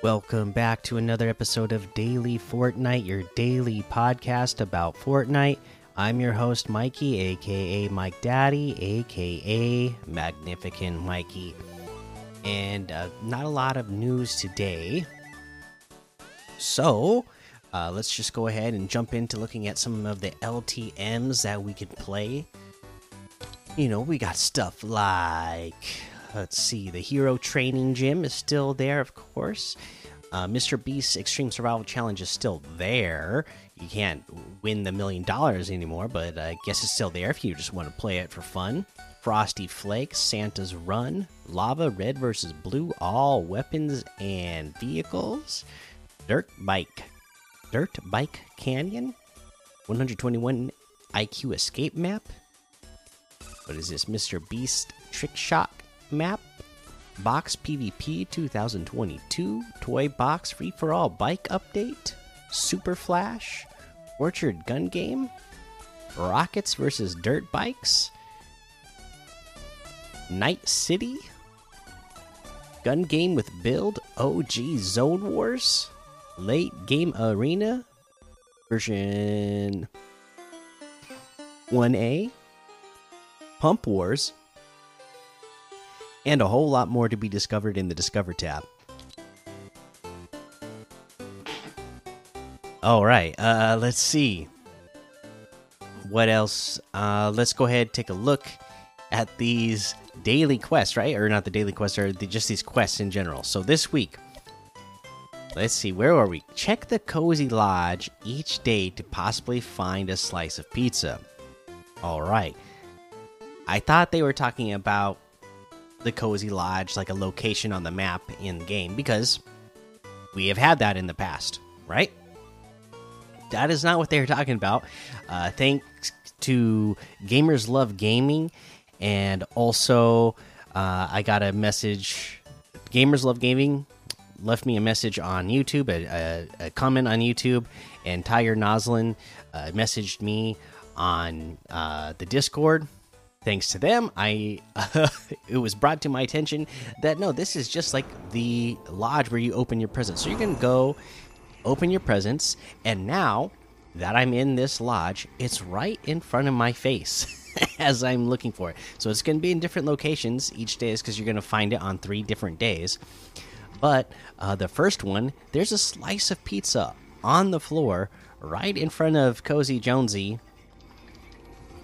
Welcome back to another episode of Daily Fortnite, your daily podcast about Fortnite. I'm your host, Mikey, aka Mike Daddy, aka Magnificent Mikey. And uh, not a lot of news today. So, uh, let's just go ahead and jump into looking at some of the LTMs that we could play. You know, we got stuff like let's see, the Hero Training Gym is still there, of course. Uh, Mr. Beast's Extreme Survival Challenge is still there. You can't win the million dollars anymore, but I guess it's still there if you just want to play it for fun. Frosty Flakes, Santa's Run, Lava Red versus Blue, all weapons and vehicles. Dirt Bike, Dirt Bike Canyon, 121 IQ Escape Map. What is this? Mr. Beast Trick Shot map, Box PvP 2022, Toy Box Free for All Bike Update, Super Flash, Orchard Gun Game, Rockets versus Dirt Bikes, Night City, Gun Game with Build, OG Zone Wars, Late Game Arena, version 1A, Pump Wars, and a whole lot more to be discovered in the Discover tab. All right, uh, let's see. What else? Uh, let's go ahead take a look at these daily quests, right? Or not the daily quests, or the, just these quests in general. So this week, let's see, where are we? Check the Cozy Lodge each day to possibly find a slice of pizza. All right. I thought they were talking about the Cozy Lodge, like a location on the map in game, because we have had that in the past, right? That is not what they were talking about. Uh, thanks to Gamers Love Gaming, and also uh, I got a message. Gamers Love Gaming left me a message on YouTube, a, a, a comment on YouTube, and Tiger Noslin uh, messaged me on uh, the Discord thanks to them, I uh, it was brought to my attention that no, this is just like the lodge where you open your presents. So you can go open your presents, and now that I'm in this lodge, it's right in front of my face. as I'm looking for it. So it's going to be in different locations each day, is because you're going to find it on three different days. But uh, the first one, there's a slice of pizza on the floor right in front of Cozy Jonesy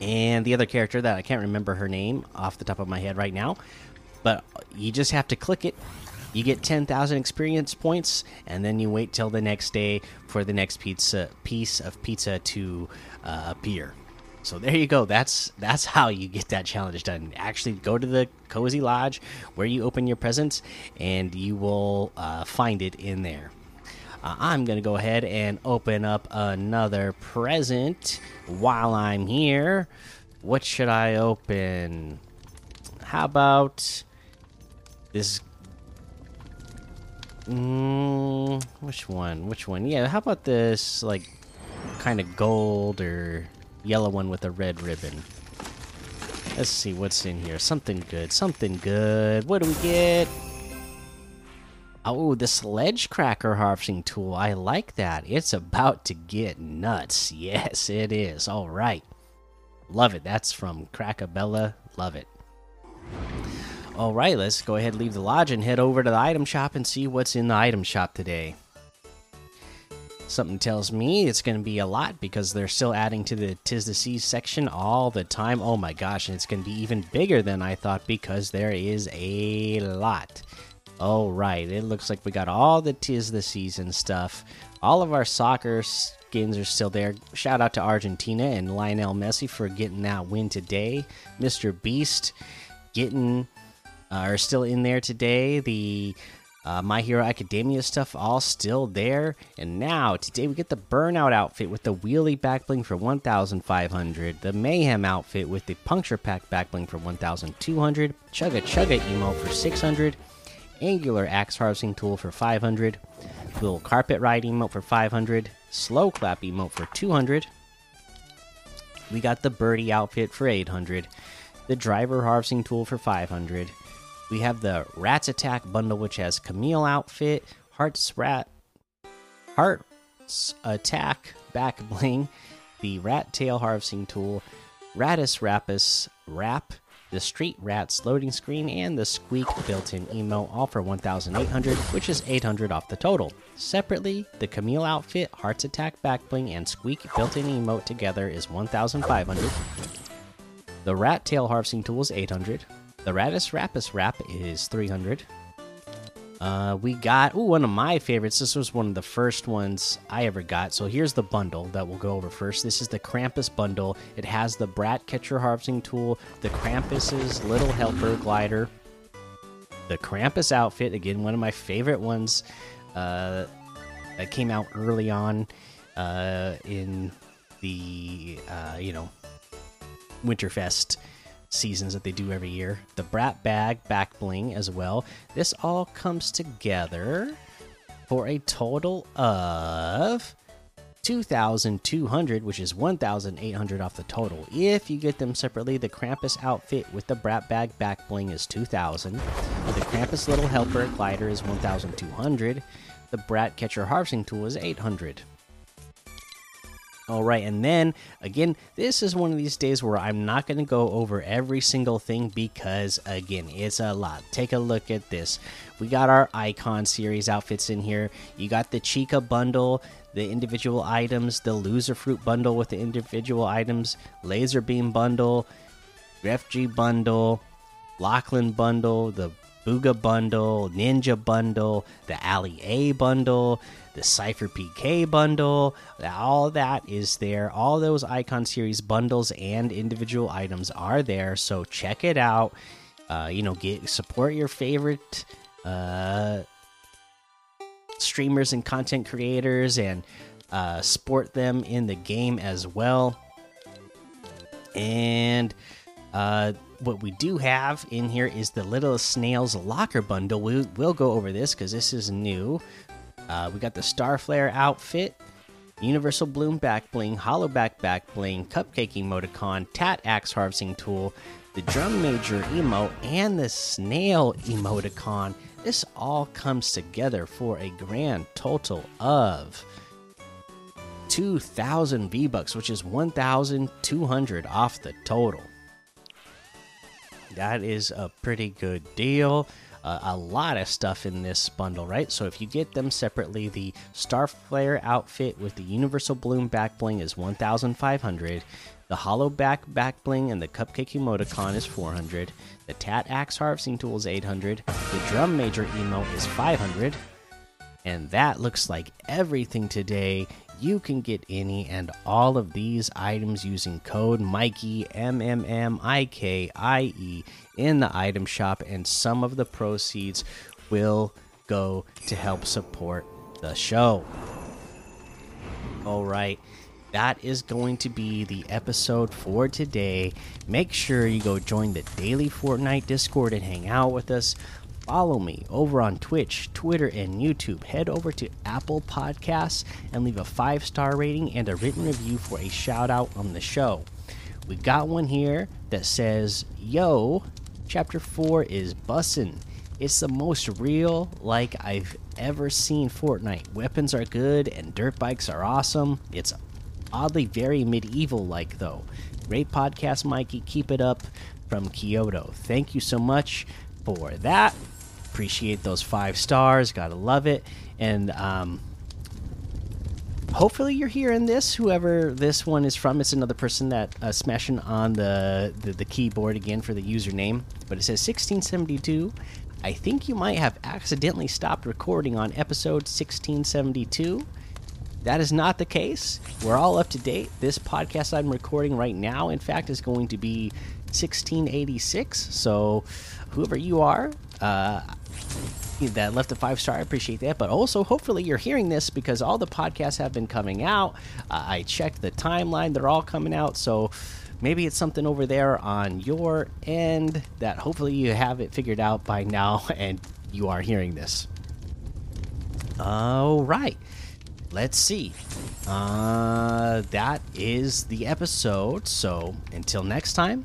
and the other character that I can't remember her name off the top of my head right now. But you just have to click it. You get 10,000 experience points, and then you wait till the next day for the next pizza piece of pizza to uh, appear. So there you go. That's that's how you get that challenge done. Actually, go to the cozy lodge where you open your presents, and you will uh, find it in there. Uh, I'm gonna go ahead and open up another present while I'm here. What should I open? How about this? Mm, which one? Which one? Yeah, how about this, like, kind of gold or yellow one with a red ribbon? Let's see what's in here. Something good. Something good. What do we get? Oh, the sledge cracker harvesting tool. I like that. It's about to get nuts. Yes, it is. All right. Love it. That's from Crackabella. Love it. All right, let's go ahead and leave the lodge and head over to the item shop and see what's in the item shop today. Something tells me it's going to be a lot because they're still adding to the Tis the Seas section all the time. Oh my gosh, and it's going to be even bigger than I thought because there is a lot. All right, it looks like we got all the tis the season stuff. All of our soccer skins are still there. Shout out to Argentina and Lionel Messi for getting that win today. Mr. Beast getting uh, are still in there today. The uh, My Hero Academia stuff all still there. And now today we get the Burnout outfit with the Wheelie back bling for 1,500. The Mayhem outfit with the Puncture Pack back bling for 1,200. Chugga Chugga emo for 600 angular axe harvesting tool for 500, little carpet ride emote for 500, slow clap emote for 200. We got the birdie outfit for 800, the driver harvesting tool for 500. We have the rats attack bundle, which has Camille outfit, Heart's Rat, Heart's Attack Back Bling, the Rat Tail Harvesting Tool, Ratus Rapus Wrap, the Street Rats loading screen, and the Squeak built in emote, all for 1,800, which is 800 off the total. Separately, the Camille outfit, Heart's Attack Backbling, and Squeak built in emote together is 1,500. The Rat Tail Harvesting Tool is 800. The Ratus Rapus Wrap is 300. Uh, we got ooh, one of my favorites. This was one of the first ones I ever got. So here's the bundle that we'll go over first. This is the Krampus bundle. It has the Brat Catcher harvesting tool, the Krampus's little helper glider, the Krampus outfit. Again, one of my favorite ones. Uh, that came out early on uh, in the uh, you know Winterfest seasons that they do every year. The Brat Bag back bling as well. This all comes together for a total of 2,200, which is 1,800 off the total. If you get them separately, the Krampus outfit with the Brat Bag back bling is 2,000. The Krampus Little Helper glider is 1,200. The Brat Catcher harvesting tool is 800. All right, and then again, this is one of these days where I'm not going to go over every single thing because, again, it's a lot. Take a look at this. We got our Icon series outfits in here. You got the Chica bundle, the individual items, the Loserfruit bundle with the individual items, Lazarbeam bundle, FG bundle, Lachlan bundle, the Bugha bundle, Ninja bundle, the Ali A bundle, the SypherPK bundle. All that is there. All those Icon Series bundles and individual items are there. So check it out. Uh, you know, get support your favorite uh, streamers and content creators, and uh, support them in the game as well. And uh, what we do have in here is the Little Snails Locker Bundle. We, will go over this because this is new. Uh, we got the Starflare outfit, Universal Bloom back bling, Hollow back back bling, Cupcake emoticon, Tat Axe harvesting tool, the Drum Major emo, and the Snail emoticon. This all comes together for a grand total of 2,000 V Bucks, which is 1,200 off the total. That is a pretty good deal. Uh, a lot of stuff in this bundle, right? So if you get them separately, the Starflare outfit with the Universal Bloom back bling is 1,500. The Hollow Back back bling and the Cupcake emoticon is 400. The Tat Axe harvesting tool is 800. The Drum Major emo is 500. And that looks like everything today you can get any and all of these items using code Mikey M M M I K I E in the item shop, and some of the proceeds will go to help support the show. All right. That is going to be the episode for today. Make sure you go join the daily Fortnite Discord and hang out with us follow me over on Twitch, Twitter, and YouTube. Head over to Apple Podcasts and leave a five star rating and a written review for a shout out on the show. We got one here that says, Yo, chapter 4 is bussin'. It's the most real like I've ever seen Fortnite. Weapons are good and dirt bikes are awesome. It's oddly very medieval like though. Great podcast, Mikey. Keep it up from Kyoto. Thank you so much for that appreciate those five stars. Gotta love it. And um, hopefully you're hearing this. Whoever this one is from, it's another person that uh, smashing on the, the the keyboard again for the username. But it says 1672. I think you might have accidentally stopped recording on episode 1672. That is not the case. We're all up to date. This podcast I'm recording right now, in fact, is going to be 1686. So, whoever you are, uh, that left a five star. I appreciate that. But also, hopefully, you're hearing this because all the podcasts have been coming out. Uh, I checked the timeline; they're all coming out. So maybe it's something over there on your end that hopefully you have it figured out by now, and you are hearing this. All right. Let's see. Uh, that is the episode. So until next time,